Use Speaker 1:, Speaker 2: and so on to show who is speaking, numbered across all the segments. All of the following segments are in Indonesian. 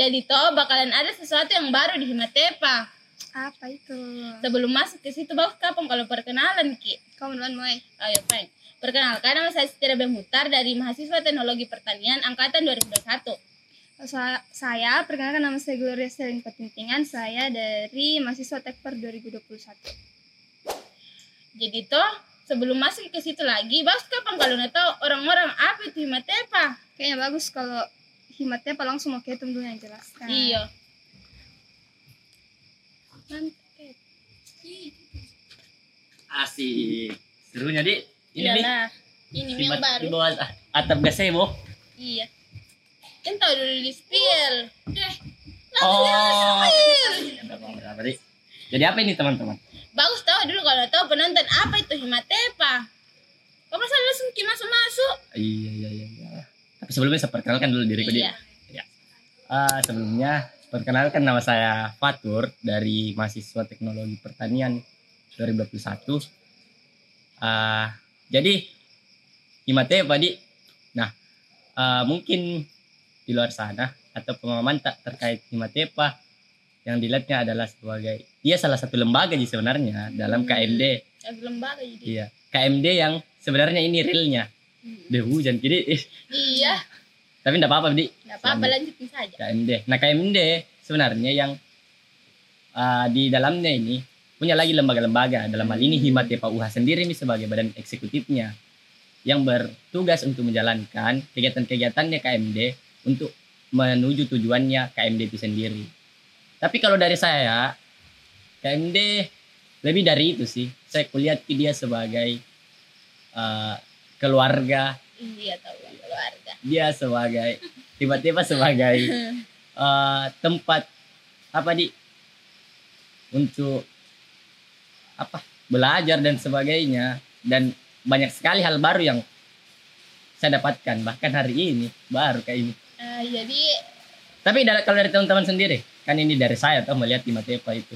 Speaker 1: Jadi toh bakalan ada sesuatu yang baru di Himatepa.
Speaker 2: Apa itu?
Speaker 1: Sebelum masuk ke situ, bagus kapan kalau perkenalan Ki?
Speaker 2: Kau duluan, Moy.
Speaker 1: Ayo, fine. Perkenalkan nama saya Setira Bemutar dari Mahasiswa Teknologi Pertanian Angkatan 2021.
Speaker 2: Sa- saya, perkenalkan nama saya Gloria Selin Petintingan. Saya dari mahasiswa Tekper 2021.
Speaker 1: Jadi toh sebelum masuk ke situ lagi, bagus kapan kalau tahu orang-orang apa itu Himatepa?
Speaker 2: Kayaknya bagus kalau himatnya apa langsung mau ketum dulu yang jelaskan.
Speaker 1: Iya.
Speaker 2: Mantap.
Speaker 3: Asik. Serunya, Dik. Ini.
Speaker 1: Iyalah. Ini
Speaker 3: Di,
Speaker 1: yang baru.
Speaker 3: di bawah ah, atap gazebo.
Speaker 1: Iya. Kan tahu dulu di spill. Deh.
Speaker 3: Oh. Dik? Jadi apa ini, teman-teman?
Speaker 1: Bagus tahu dulu kalau tahu penonton apa itu Himatepa. Kok masa langsung ki masuk-masuk?
Speaker 3: Iya, iya, iya. Sebelumnya saya perkenalkan dulu diriku.
Speaker 1: Iya.
Speaker 3: Ya. Ah, sebelumnya perkenalkan nama saya Fatur dari mahasiswa Teknologi Pertanian 2021. Ah, jadi Himate Pak Di. Nah, ah, mungkin di luar sana atau pemahaman tak terkait Himatepa yang dilihatnya adalah sebagai dia salah satu lembaga sih sebenarnya dalam
Speaker 1: Hmm.
Speaker 3: KMD.
Speaker 1: Eh, baru jadi.
Speaker 3: Iya, KMD yang sebenarnya ini realnya. Deh hujan kiri.
Speaker 1: Iya.
Speaker 3: Tapi enggak apa-apa, Di.
Speaker 1: Enggak apa-apa lanjutin saja.
Speaker 3: KMD. Nah KMD sebenarnya yang uh, di dalamnya ini punya lagi lembaga-lembaga. Dalam hal ini Himatepa UH sendiri ini sebagai badan eksekutifnya yang bertugas untuk menjalankan kegiatan-kegiatannya KMD untuk menuju tujuannya KMD itu sendiri. Tapi kalau dari saya, KMD lebih dari itu sih. Saya kulihat dia sebagai uh, keluarga,
Speaker 1: Iya tahu keluarga.
Speaker 3: dia sebagai. Tiba-tiba sebagai eh, tempat apa di? Untuk apa belajar dan sebagainya. Dan banyak sekali hal baru yang saya dapatkan bahkan hari ini baru kayak ini.
Speaker 1: Eh, jadi
Speaker 3: tapi dari- kalau dari teman-teman sendiri kan ini dari saya tuh melihat di Matepa itu.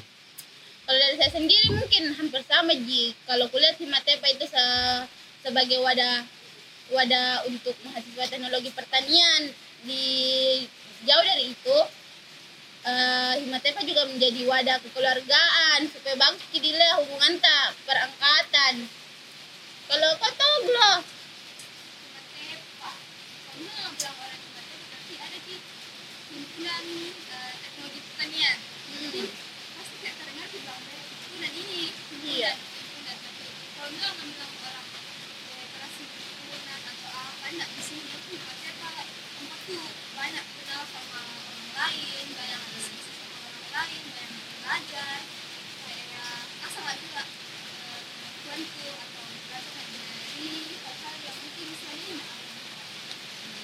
Speaker 1: kalau dari saya sendiri mungkin hampir sama Ji. Kalau kuliah Himatepa itu se- sebagai wadah wadah untuk mahasiswa teknologi pertanian di jauh dari itu eh Himatepa juga menjadi wadah kekeluargaan supaya bagus kidile hubungan tak perangkatan. Kalau kau tahu belum?
Speaker 4: Himatepa. Kamu bilang orang Himatepa berarti ada di himpunan eh, teknologi pertanian. Jadi pasti kayak terdengar di bilang dari himpunan ini.
Speaker 1: Iya.
Speaker 4: Tapi kalau bilang bilang orang federasi himpunan atau apa enggak di sini itu Himatepa tempat tuh banyak kenal sama orang lain, banyak diskusi sama orang lain, Kayak asal juga eh, misalnya nggak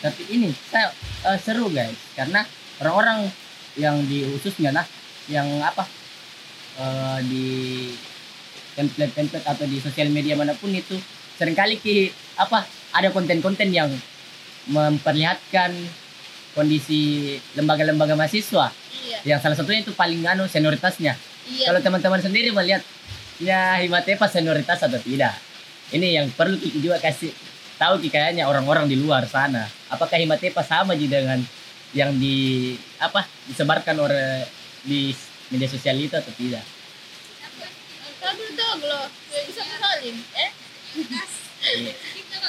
Speaker 3: tapi ini saya eh, seru guys. Karena orang-orang yang di khususnya nah yang apa eh, di template-template atau di sosial media mana pun itu sering kali ki apa ada konten-konten yang memperlihatkan kondisi lembaga-lembaga mahasiswa
Speaker 1: Iya.
Speaker 3: yang salah satunya itu paling anu senioritasnya
Speaker 1: Iya.
Speaker 3: kalau teman-teman sendiri melihat ya Himatepa senioritas atau tidak ini yang perlu kita juga kasih tahu kayaknya orang-orang di luar sana apakah Himatepa sama ji dengan yang di apa disebarkan oleh di media sosial itu atau tidak.
Speaker 1: Eh?
Speaker 3: Iya.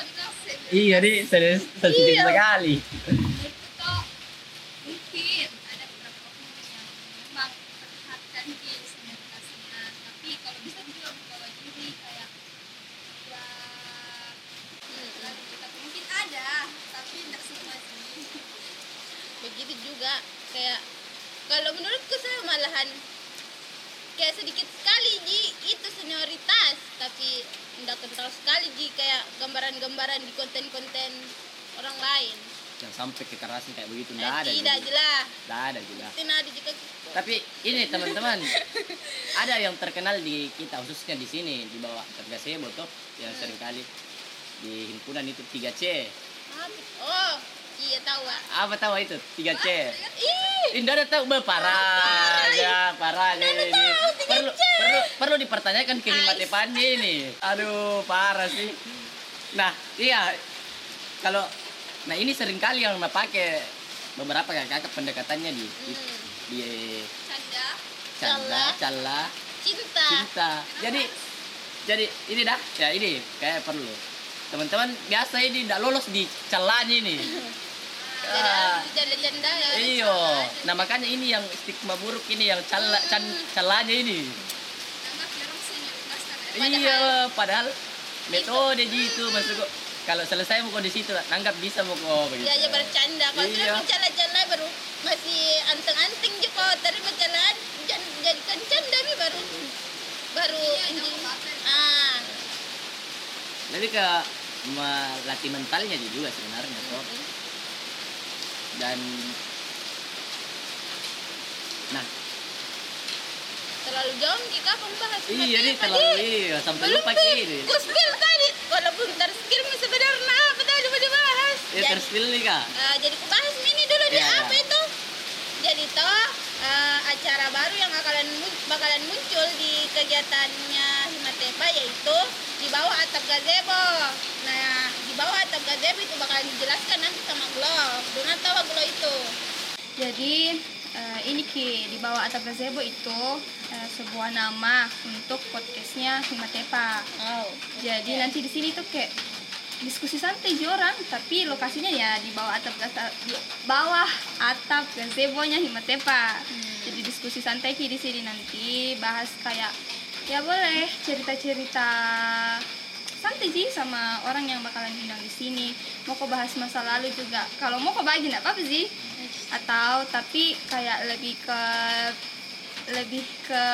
Speaker 4: dikasih
Speaker 3: iya serius sensitif
Speaker 1: Iya.
Speaker 3: sekali
Speaker 4: itu tuh mungkin ada beberapa oknum yang memang perhatikan di senioritasnya tapi kalau bisa juga membawa diri kayak ya lalu tapi mungkin ada tapi tidak semua sih
Speaker 1: begitu juga kayak kalau menurutku saya malahan kayak sedikit sekali ji itu senioritas tapi tidak kental sekali ji kayak gambaran-gambaran di konten-konten orang
Speaker 3: yang sampai kekerasan kayak begitu. Tidak ada
Speaker 1: tidak jelas
Speaker 3: Tidak ada juga. Tapi ini teman-teman ada yang terkenal di kita khususnya di sini di bawah tergasebo tuh yang sering kali di himpunan itu 3C
Speaker 1: Apa? oh iya tahu
Speaker 3: apa tahu itu 3C
Speaker 1: ih!
Speaker 3: Indah ada tahu parah ya parah ini. perlu perlu perlu dipertanyakan ke Himate Pandi ini. Aduh parah sih. Nah iya. Kalau nah ini sering kali yang pakai. Beberapa kakak pendekatannya di di,
Speaker 1: Hmm.
Speaker 3: di
Speaker 4: Canda.
Speaker 3: canda
Speaker 1: Cala. cinta.
Speaker 3: cinta. Jadi jadi ini dah ya ini kayak perlu. Teman-teman biasa ini tidak lolos di celanya ini. Ah,
Speaker 1: ya
Speaker 3: iyo. nah makanya ini yang stigma buruk ini yang cala can, celanya ini. Iya padahal metode gitu maksud gua kalau selesai mau di situ nanggap bisa mau kok begitu.
Speaker 1: Ya aja bercanda. Kalau
Speaker 3: Iya.
Speaker 1: sudah bercanda-canda baru masih anteng-anteng juga tapi bercandaan jan- jadikan canda mi baru. Baru
Speaker 4: Iya,
Speaker 1: ini. ah.
Speaker 3: Lebih ke melatih mentalnya juga sebenarnya kok. Dan nah.
Speaker 1: Terlalu jauh kita membahas
Speaker 3: iya
Speaker 1: materi
Speaker 3: terlalu
Speaker 1: tadi.
Speaker 3: iya sampai lupa ini
Speaker 1: kuspil tadi. Walaupun terskir sebenarnya apa tadi mau dibahas
Speaker 3: ya
Speaker 1: jadi,
Speaker 3: terspill nih kak?
Speaker 1: eh, jadi kubahas ini dulu di
Speaker 3: Iya,
Speaker 1: apa
Speaker 3: iya.
Speaker 1: itu? Jadi toh eh, acara baru yang bakalan bakalan muncul di kegiatannya Himatepa yaitu di bawah atap gazebo. Nah di bawah atap gazebo itu bakalan dijelaskan nanti sama Glo. Dona tahu Glo itu?
Speaker 2: Jadi eh, ini Ki di bawah atap gazebo itu sebuah nama untuk podcastnya Himatepa.
Speaker 1: oh
Speaker 2: Jadi nanti di sini tuh kayak diskusi santai ji orang, tapi lokasinya ya di bawah atap di bawah atap gazebonya Himatepa. Jadi diskusi santai di sini nanti bahas kayak ya boleh cerita-cerita santai sih sama orang yang bakalan undang di sini. Mau kok bahas masa lalu juga. Kalau mau kok bagi nggak apa-apa sih. Atau tapi kayak lebih ke lebih ke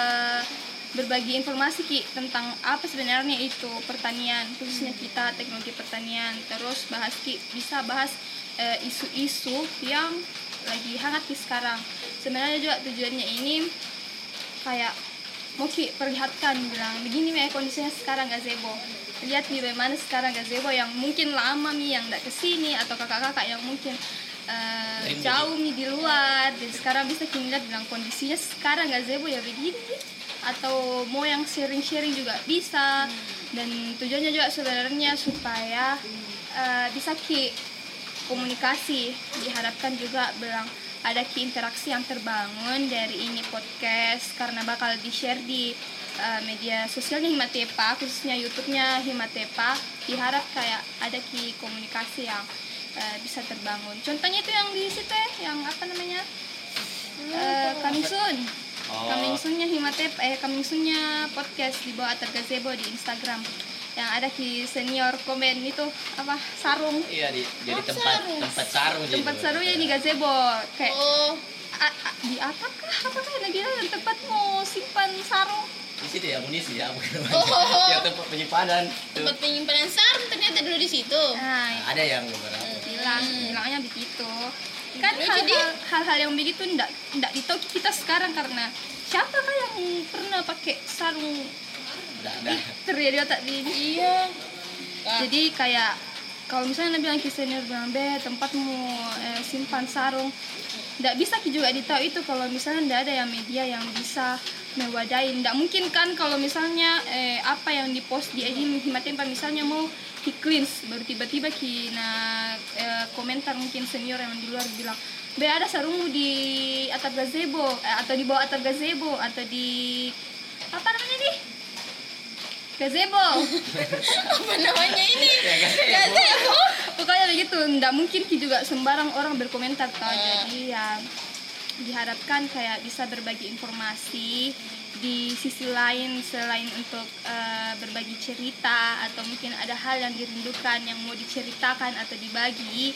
Speaker 2: berbagi informasi ki tentang apa sebenarnya itu pertanian khususnya kita teknologi pertanian terus bahas ki bisa bahas eh, isu-isu yang lagi hangat di sekarang sebenarnya juga tujuannya ini kayak mau ki perlihatkan bilang begini nih kondisinya sekarang gazebo lihat nih bagaimana sekarang gazebo yang mungkin lama nih yang tidak ke sini atau kakak-kakak yang mungkin
Speaker 3: Rindu.
Speaker 2: jauh nih di luar dan sekarang bisa kita lihat bilang kondisinya sekarang gazebo ya begini. Atau mau yang sharing-sharing juga bisa. Dan tujuannya juga sebenarnya supaya eh, bisa ki komunikasi diharapkan juga bilang ada ki interaksi yang terbangun dari ini podcast karena bakal di share di uh, media sosialnya Himatepa khususnya YouTube-nya Himatepa diharap kayak ada ki komunikasi yang uh, bisa terbangun. Contohnya itu yang di situ ya yang apa namanya? Uh, coming soon
Speaker 3: Oh.
Speaker 2: coming soon-nya Himatepa eh coming soon-nya podcast di bawah atap gazebo di Instagram. Yang ada ki senior komen itu apa sarung.
Speaker 3: Iya di, jadi
Speaker 1: Oh,
Speaker 3: tempat
Speaker 1: sarung.
Speaker 3: tempat sarung jadi.
Speaker 2: tempat sarungnya di gazebo. Kayak
Speaker 1: oh.
Speaker 2: A- a- di atap kah apa kah yang bilang tempat mau simpan sarung?
Speaker 3: Di situ ya amunisi ya bukan
Speaker 1: Oh.
Speaker 3: yang tempat penyimpanan.
Speaker 1: Tempat penyimpanan sarung ternyata dulu di situ.
Speaker 2: Nah
Speaker 3: ada yang beberapa.
Speaker 2: bilang bilangnya begitu kan
Speaker 1: Lucu,
Speaker 2: hal-hal
Speaker 1: Di.
Speaker 2: hal-hal yang begitu ndak ndak ditahu kita sekarang karena siapa kah yang pernah pakai sarung terjadi otak di
Speaker 1: iya.
Speaker 2: Jadi kayak kalau misalnya bilang ke senior bilang be tempatmu eh, simpan sarung nggak bisa juga ditahu itu kalau misalnya nggak ada yang media yang bisa mewadahi. Nggak mungkin kan kalau misalnya eh, apa yang dipost di ini himatempa misalnya mau cleanse baru tiba-tiba ki nah eh, komentar mungkin senior yang di luar bilang be ada sarungmu di atap gazebo eh, atau di bawah atap gazebo atau di apa namanya nih gazebo.
Speaker 1: Apa namanya ini?
Speaker 3: Ya
Speaker 1: gazebo.
Speaker 2: Pokoknya begitu nggak mungkin ki juga sembarang orang berkomentar toh jadi ya diharapkan kayak bisa berbagi informasi di sisi lain selain untuk eh, berbagi cerita atau mungkin ada hal yang dirindukan yang mau diceritakan atau dibagi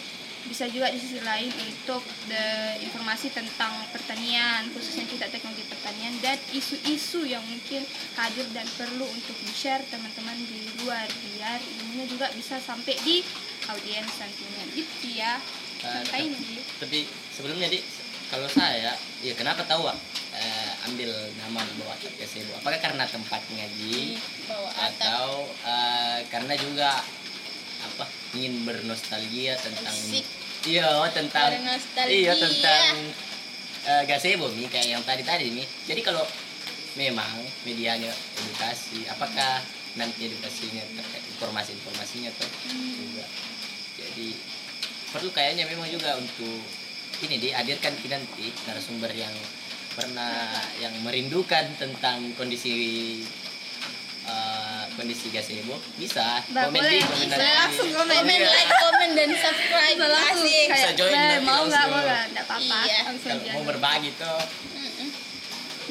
Speaker 2: bisa juga di sisi lain untuk the informasi tentang pertanian khususnya kita teknologi pertanian dan isu-isu yang mungkin hadir dan perlu untuk di share teman-teman di luar biar ilmunya juga bisa sampai di audiens nantinya. Gitu ya.
Speaker 3: Eh,
Speaker 2: sampai ini.
Speaker 3: tapi sebelumnya di kalau saya ya kenapa tahu ambil nama bawah atap gazebo apakah karena tempat ngaji
Speaker 1: bawa
Speaker 3: atau eh, karena juga apa ingin bernostalgia tentang
Speaker 1: Asik.
Speaker 3: iya tentang iya tentang eh, gazebo mi kayak yang tadi tadi mi. Jadi kalau memang medianya edukasi apakah nanti edukasinya terkait informasi informasinya tuh juga? Jadi perlu kayaknya memang juga untuk ini dihadirkan nanti narasumber yang pernah yang merindukan tentang kondisi eh, kondisi gazebo bisa
Speaker 2: Bah,
Speaker 3: komen
Speaker 2: boleh.
Speaker 3: di komen
Speaker 2: Bisa langsung komen.
Speaker 1: komen
Speaker 3: Iya.
Speaker 1: like komen dan subscribe
Speaker 2: langsung
Speaker 1: asik
Speaker 3: Bisa join
Speaker 2: "Beh,
Speaker 3: nanti
Speaker 2: mau nggak
Speaker 3: langsung."
Speaker 2: mau nggak nggak apa-apa
Speaker 1: Iya.
Speaker 2: langsung
Speaker 3: kalau mau berbagi tuh.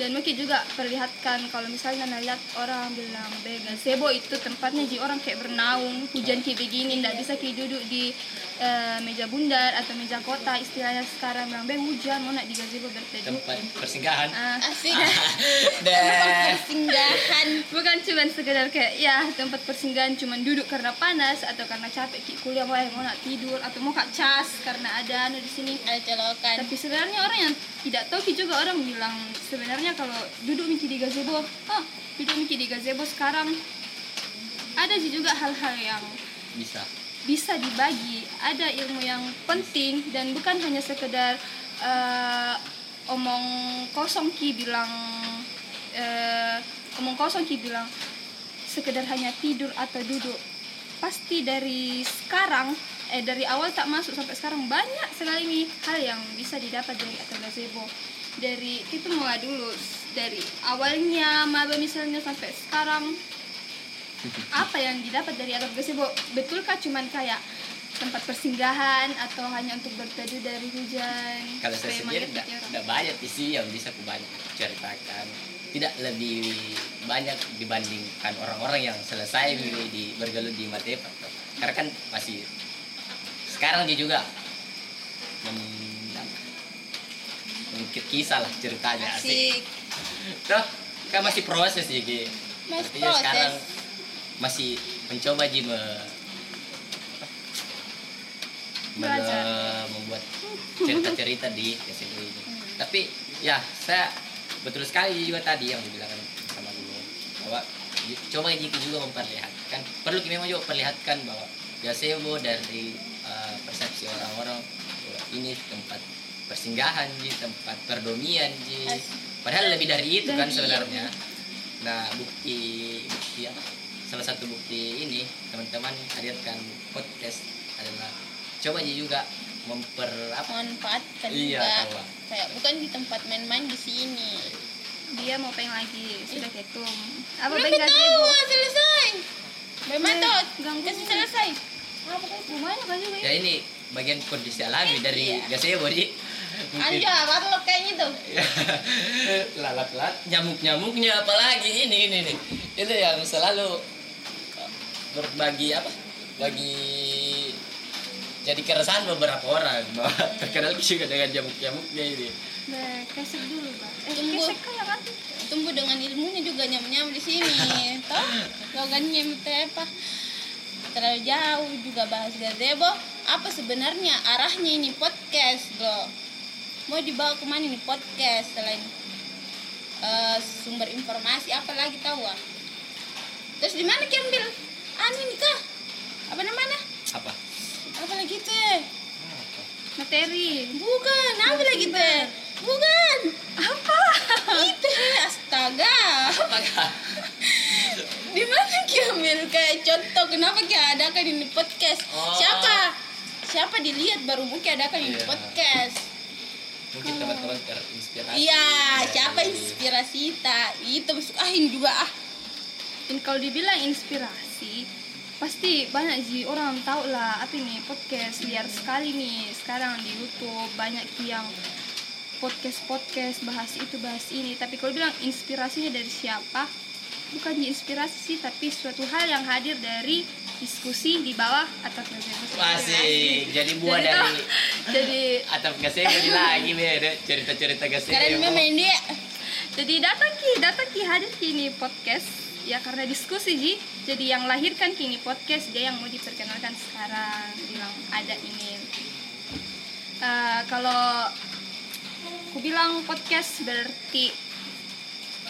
Speaker 2: Dan mungkin juga perlihatkan kalau misalnya lihat orang bilang gazebo itu tempatnya ji orang kayak bernaung hujan kayak begini ndak bisa kayak duduk di eh, meja bundar atau meja kota. Istilahnya sekarang bilang hujan mau nak di gazebo berteduh
Speaker 3: tempat persinggahan.
Speaker 2: Ah,
Speaker 1: asik.
Speaker 3: Dan
Speaker 1: persinggahan.
Speaker 2: Bukan cuma sekedar kayak ya tempat persinggahan cuma duduk karena panas atau karena capek ki kuliah mau mau nak tidur atau mau kak cas karena ada anu di sini.
Speaker 1: Ada colokan
Speaker 2: tapi sebenarnya orang yang tidak tahu Ki juga orang bilang sebenarnya kalau duduk Miki di gazebo ah duduk Miki di gazebo sekarang. Ada sih juga hal-hal yang
Speaker 3: bisa.
Speaker 2: bisa dibagi. Ada ilmu yang penting dan bukan hanya sekedar eh, omong kosong Ki bilang eh, omong kosong Ki bilang sekedar hanya tidur atau duduk. Pasti dari sekarang eh dari awal tak masuk sampai sekarang banyak sekali nih hal yang bisa didapat dari atau gazebo dari kita mulai dulu. Dari awalnya maba misalnya sampai sekarang apa yang didapat dari atap gazebo betulkah cuman kayak tempat persinggahan atau hanya untuk berteduh dari hujan?
Speaker 3: Kalau saya sendiri tidak banyak sih yang bisa aku banyak ceritakan. Tidak lebih banyak dibandingkan orang-orang yang selesai
Speaker 2: Hmm.
Speaker 3: di, di bergelut di Matepa karena kan masih sekarang dia juga mem, mengukir kisah lah ceritanya asik Tuh, kan masih proses ya Gi.
Speaker 1: Masih
Speaker 3: Artinya
Speaker 1: proses.
Speaker 3: sekarang masih mencoba Ji me, me- membuat cerita-cerita di SMP ini. Tapi ya saya betul sekali juga tadi yang dibilang sama dulu bahwa coba Jiki juga memperlihatkan perlu memang juga perlihatkan bahwa gazebo dari uh, persepsi orang-orang ini tempat persinggahan ji tempat perdomian ji. Padahal lebih dari itu kan sebenarnya. Nah bukti bukti apa? Salah satu bukti ini teman-teman hadirkan podcast adalah coba Ji juga memper apa?
Speaker 1: Manfaatkan
Speaker 3: Iya,
Speaker 1: juga kayak bukan di tempat main-main di sini.
Speaker 2: Dia mau pengen lagi sudah ketum. Apa pengen
Speaker 1: tahu selesai. Bematot,
Speaker 2: ganggu.
Speaker 1: kasih selesai.
Speaker 2: lumayan kan juga
Speaker 3: ya
Speaker 2: ya
Speaker 3: ini bagian kondisi alami dari
Speaker 1: Iya.
Speaker 3: gazebo mungkin
Speaker 1: Anja, baru kayaknya tuh.
Speaker 3: lalat-lalat nyamuk-nyamuknya apalagi ini ini nih itu yang selalu uh, berbagi apa bagi jadi keresahan beberapa orang bahwa terkenal juga dengan nyamuk-nyamuknya ini
Speaker 2: Nah, kesek dulu bang eh kesek kayak kan
Speaker 1: Tumbuh dengan ilmunya juga nyam-nyam di sini. Toh, logannya minta apa? Terlalu jauh juga bahas gazebo. Apa sebenarnya arahnya ini podcast, bro? Mau dibawa ke mana nih podcast selain eh, sumber informasi apa lagi tahu ah? Terus di mana Ki ambil? Anu ini kah? Apa namanya?
Speaker 3: apa
Speaker 1: Apa lagi teh?
Speaker 2: materi
Speaker 1: Bukan, apa lagi teh? Bukan. Apa? Itu astaga.
Speaker 3: apakah
Speaker 1: Di mana Ki ambil kayak contoh kenapa Ki adakan ini podcast?
Speaker 3: Oh.
Speaker 1: Siapa? Siapa dilihat baru mungkin adakan ini
Speaker 3: Iya.
Speaker 1: podcast.
Speaker 3: Mungkin teman-teman terinspirasi
Speaker 1: Iya,
Speaker 3: dari-
Speaker 1: siapa inspirasi ta? Itu masuk ah ini juga ah.
Speaker 2: Dan kalau dibilang inspirasi, pasti banyak sih orang tahu lah apa ini podcast liar sekali nih. Sekarang di YouTube banyak yang podcast podcast bahas itu bahas ini. Tapi kalau bilang inspirasinya dari siapa bukan inspirasi sih tapi suatu hal yang hadir dari diskusi di bawah atau
Speaker 3: masih jadi buah
Speaker 2: Jadi
Speaker 3: dari
Speaker 2: jadi
Speaker 3: atap gazebo ini lagi beda cerita-cerita gazebo
Speaker 1: Sekarang memang main dia.
Speaker 2: jadi datang ki datang ki hadir kini podcast. Ya karena diskusi ji jadi yang lahirkan kini podcast dia yang mau diperkenalkan sekarang. Bilang ada ini. Eh, kalau aku bilang podcast berarti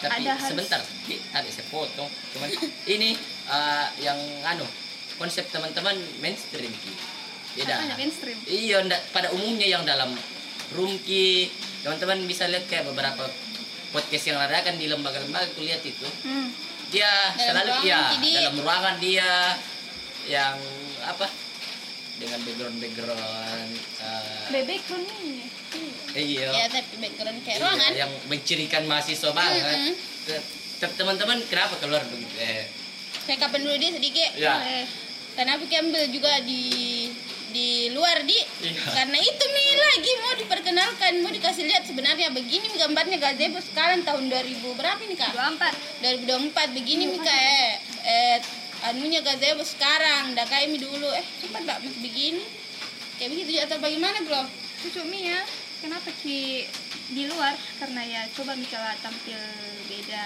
Speaker 3: tapi
Speaker 2: ada
Speaker 3: sebentar Ki, ada saya potong cuman ini eh, yang anu konsep teman-teman mainstream Ki. beda
Speaker 2: mainstream
Speaker 3: iya ndak pada umumnya yang dalam room Ki teman-teman bisa lihat kayak beberapa podcast yang ada kan di lembaga-lembaga aku lihat itu
Speaker 2: hmm.
Speaker 3: dia
Speaker 1: Dalam
Speaker 3: selalu ya
Speaker 1: Di.
Speaker 3: dalam ruangan dia yang apa dengan background background
Speaker 2: bebek ini
Speaker 3: iya.
Speaker 1: Ya tapi background kayak
Speaker 3: Iya,
Speaker 1: ruangan.
Speaker 3: yang mencirikan mahasiswa banget. Te- teman-teman kenapa keluar begitu? Eh.
Speaker 1: Saya kapan dulu dia sedikit.
Speaker 3: Ya.
Speaker 1: Eh, kenapa kita ambil juga di di luar di.
Speaker 3: Iya.
Speaker 1: karena itu nih lagi mau diperkenalkan mau dikasih lihat sebenarnya begini gambarnya gazebo sekarang tahun 2000 berapa nih kak?
Speaker 2: 24
Speaker 1: 2024 begini nih kayak eh anunya gazebo sekarang. Dah kayak mi dulu. Eh cepat mbak begini. Kayak begitu atau bagaimana bro?
Speaker 2: Cucu Mi ya kenapa ki di luar? Karena ya coba Mikaela tampil beda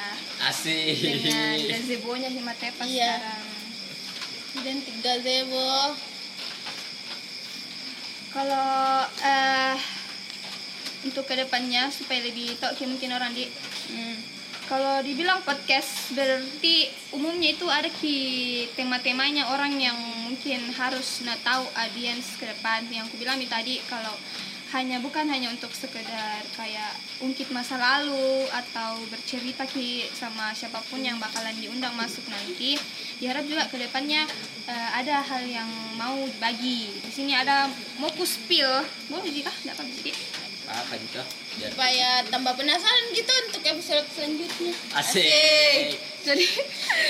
Speaker 3: asik.
Speaker 2: dengan gazebonya Himatepa
Speaker 1: Iya.
Speaker 2: sekarang.
Speaker 1: Identik. Gazebo.
Speaker 2: Kalau eh untuk ke depannya supaya lebih tahu kayak mungkin orang di
Speaker 1: hmm.
Speaker 2: kalau dibilang podcast berarti umumnya itu ada ki tema-temanya orang yang mungkin harus nak tahu audiens ke depan. Yang aku bilang tadi kalau hanya bukan hanya untuk sekedar kayak ungkit masa lalu atau bercerita ki sama siapa pun yang bakalan diundang masuk nanti. Diharap juga ke depannya eh, ada hal yang mau dibagi. Di sini ada mau spill boleh jika tidak apa jadi
Speaker 3: apa gitu
Speaker 1: supaya tambah penasaran gitu untuk episode selanjutnya.
Speaker 3: Asik.
Speaker 2: Jadi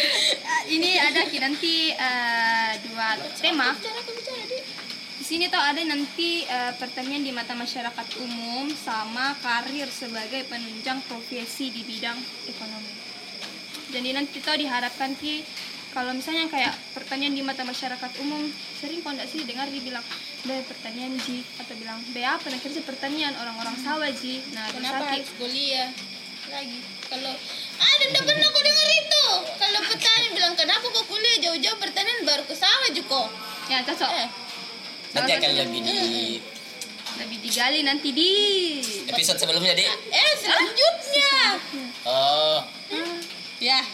Speaker 2: ini ada ki nanti eh, dua tema.
Speaker 1: bicara aku bicara di
Speaker 2: sini tuh ada nanti eh, pertanyaan di mata masyarakat umum sama karir sebagai penunjang profesi di bidang ekonomi. Jadi nanti tuh diharapkan ki kalau misalnya kayak pertanyaan di mata masyarakat umum sering kok nggak sih dengar dibilang be pertanian ji atau bilang be apa? Nah kerja pertanian orang-orang sawah ji. Nah
Speaker 1: kenapa harus kuliah? Lagi kalau ada tidak pernah aku dengar itu. Kalau petani bilang kenapa kok kuliah? Jauh-jauh pertanian baru ke sawah juga
Speaker 2: ya cocok.
Speaker 1: Eh
Speaker 3: nanti akan lebih di
Speaker 2: lebih digali nanti di
Speaker 3: episode sebelumnya di
Speaker 1: eh selanjutnya.
Speaker 3: Oh.
Speaker 1: Ya.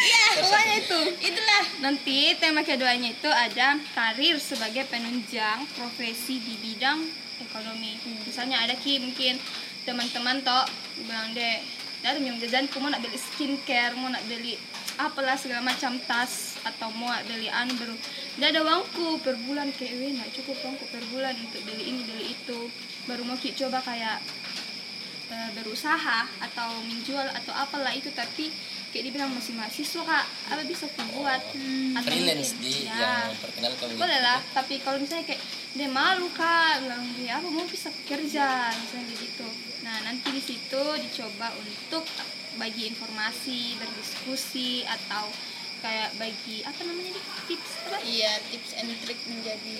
Speaker 1: Ya
Speaker 2: pokoknya itu.
Speaker 1: Itulah.
Speaker 2: Nanti tema keduanya itu ada karir sebagai penunjang profesi di bidang ekonomi. Misalnya ada ki mungkin teman-teman toh bilang deh, dari yang jajan aku mau nak beli skincare, mau nak beli apalah segala macam tas atau mau nak beli anu baru tidak ada uangku per bulan kayak weh nggak cukup uangku per bulan untuk beli ini beli itu. Baru mau coba kayak eh, berusaha atau menjual atau apalah itu tapi kayak dibilang masih mahasiswa kak. Apa bisa aku buat atau
Speaker 3: freelance
Speaker 2: mungkin-
Speaker 3: di
Speaker 2: ya.
Speaker 3: yang perkenalkan
Speaker 2: boleh lah tapi kalau misalnya kayak dia malu kak bilang dia apa mau bisa kerja? Misalnya begitu nah nanti di situ dicoba untuk bagi informasi berdiskusi atau kayak bagi apa namanya nih? Tips apa?
Speaker 1: Iya tips and trick menjadi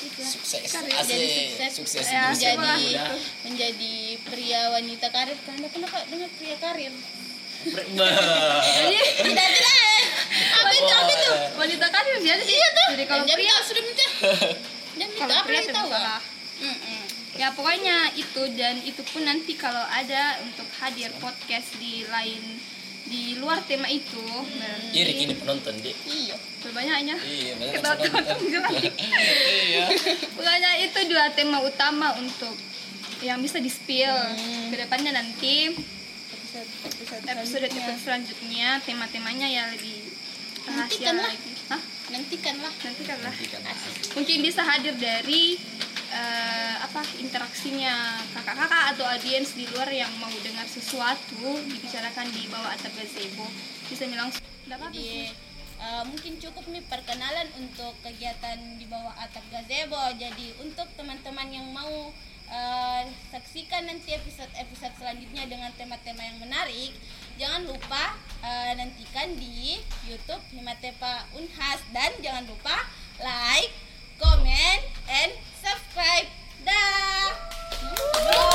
Speaker 1: itulah.
Speaker 3: sukses.
Speaker 2: Karir
Speaker 1: jadi sukses.
Speaker 3: sukses
Speaker 2: Ya,
Speaker 3: di usia
Speaker 2: semoga
Speaker 3: muda.
Speaker 1: menjadi pria wanita karir. Karena pernah kak dengar pria karir?
Speaker 2: Jadi
Speaker 1: tidak tidak eh. apa itu apa itu?
Speaker 2: Wanita karir jadi iya tuh. Jadi kalau
Speaker 1: jam
Speaker 2: pria
Speaker 1: sudah minta. Jam minta
Speaker 2: kalau
Speaker 1: apa
Speaker 2: pria
Speaker 1: tahu
Speaker 2: ya pokoknya itu. Dan itu pun nanti kalau ada untuk hadir podcast di lain di luar tema itu berarti
Speaker 3: iri kini penonton di
Speaker 1: iya
Speaker 2: banyaknya.
Speaker 3: Iya banyak
Speaker 2: iya. Pokoknya itu dua tema utama untuk yang bisa di spill
Speaker 1: Hmm.
Speaker 2: ke depannya nanti.
Speaker 1: Episode episode
Speaker 2: episode
Speaker 1: selanjutnya.
Speaker 2: episode selanjutnya tema-temanya ya lebih rahasia lagi. Hah?
Speaker 1: nantikanlah.
Speaker 2: Nanti kan lah
Speaker 3: Nanti kan
Speaker 2: mungkin bisa hadir dari eh, apa interaksinya kakak-kakak atau audiens di luar yang mau dengar sesuatu dibicarakan di bawah atap gazebo. Bisa bilang
Speaker 1: Jadi eh, mungkin cukup nih perkenalan untuk kegiatan di bawah atap gazebo. Jadi untuk teman-teman yang mau eh, saksikan nanti episode-episode selanjutnya dengan tema-tema yang menarik, jangan lupa eh, nantikan di YouTube Himatepa Unhas. Dan jangan lupa like, comment, and subscribe. Dah!